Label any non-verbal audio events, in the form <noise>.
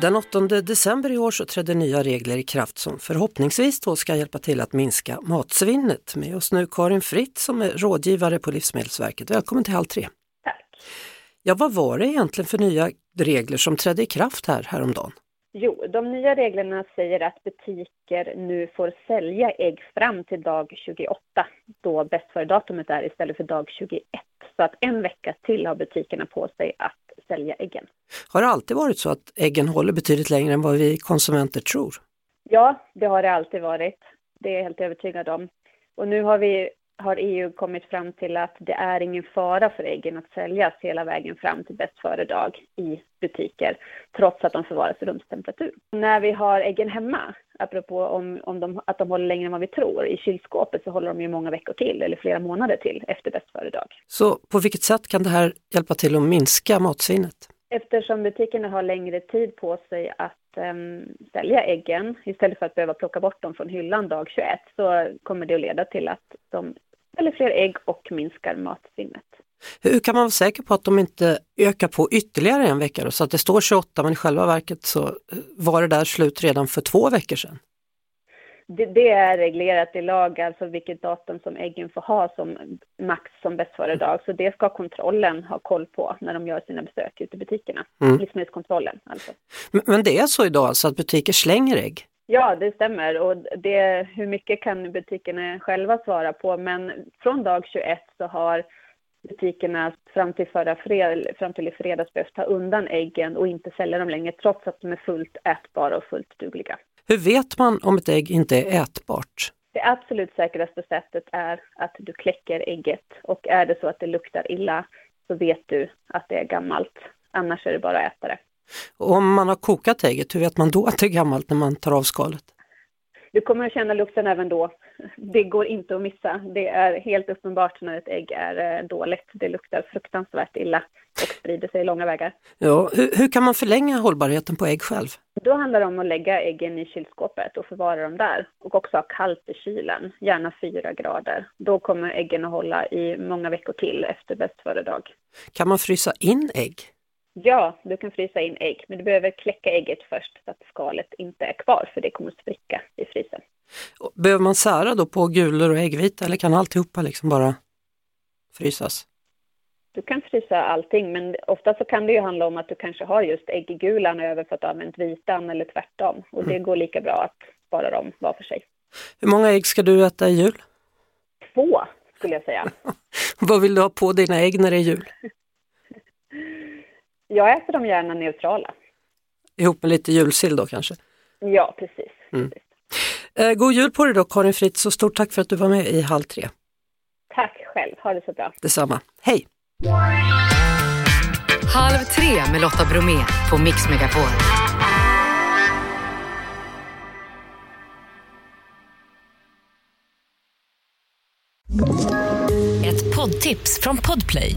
Den 8 december i år så trädde nya regler i kraft som förhoppningsvis då ska hjälpa till att minska matsvinnet. Med oss nu Karin Fritt som är rådgivare på Livsmedelsverket. Välkommen till Halv tre. Tack. Ja, vad var det egentligen för nya regler som trädde i kraft här häromdagen? Jo, de nya reglerna säger att butiker nu får sälja ägg fram till dag 28, då bäst före-datumet är istället för dag 21. Så att en vecka till har butikerna på sig att sälja äggen. Har det alltid varit så att äggen håller betydligt längre än vad vi konsumenter tror? Ja, det har det alltid varit. Det är jag helt övertygad om. Och nu har, vi, har EU kommit fram till att det är ingen fara för äggen att säljas hela vägen fram till bäst före-dag i butiker, trots att de förvaras i rumstemperatur. När vi har äggen hemma, apropå om, om de, att de håller längre än vad vi tror, i kylskåpet så håller de ju många veckor till, eller flera månader till, efter bäst före-dag. Så på vilket sätt kan det här hjälpa till att minska matsvinnet? Eftersom butikerna har längre tid på sig att em, sälja äggen istället för att behöva plocka bort dem från hyllan dag 21 så kommer det att leda till att de säljer fler ägg och minskar matsvinnet. Hur kan man vara säker på att de inte ökar på ytterligare en vecka då? Så att det står 28 men i själva verket så eh, var det där slut redan för två veckor sedan. Det, det är reglerat i lag, alltså vilket datum som äggen får ha som max som bäst före dag. Så det ska kontrollen ha koll på när de gör sina besök ute i butikerna. Mm. Livsmedelskontrollen alltså. Men, men det är så idag alltså att butiker slänger ägg? Ja, det stämmer. Och det, hur mycket kan butikerna själva svara på? Men från dag 21 så har butikerna fram till, förra fred, fram till i fredags behövt ta undan äggen och inte sälja dem längre trots att de är fullt ätbara och fullt dugliga. Hur vet man om ett ägg inte är ätbart? Det absolut säkraste sättet är att du kläcker ägget och är det så att det luktar illa så vet du att det är gammalt. Annars är det bara att äta det. Och om man har kokat ägget, hur vet man då att det är gammalt när man tar av skalet? Du kommer att känna lukten även då. Det går inte att missa. Det är helt uppenbart när ett ägg är eh, dåligt. Det luktar fruktansvärt illa och sprider sig långa vägar. Ja, hur, hur kan man förlänga hållbarheten på ägg själv? Då handlar det om att lägga äggen i kylskåpet och förvara dem där. Och också ha kallt i kylen, gärna fyra grader. Då kommer äggen att hålla i många veckor till efter bäst före dag. Kan man frysa in ägg? Ja, du kan frysa in ägg, men du behöver kläcka ägget först så att skalet inte är kvar, för det kommer att spricka i frysen. Behöver man sära då på gulor och äggvita eller kan alltihopa liksom bara frysas? Du kan frysa allting, men ofta så kan det ju handla om att du kanske har just ägggulan över för att du har använt vitan eller tvärtom. Och det går lika bra att spara dem var för sig. Hur många ägg ska du äta i jul? Två, skulle jag säga. <laughs> Vad vill du ha på dina ägg när det är jul? <laughs> Jag äter dem gärna neutrala. Ihop med lite julsill då kanske? Ja, precis. Mm. precis. Eh, god jul på dig då Karin Fritz och stort tack för att du var med i Halv tre. Tack själv, ha det så bra. Detsamma. Hej! Halv tre med Lotta Bromé på Mix Megapol. Ett poddtips från Podplay.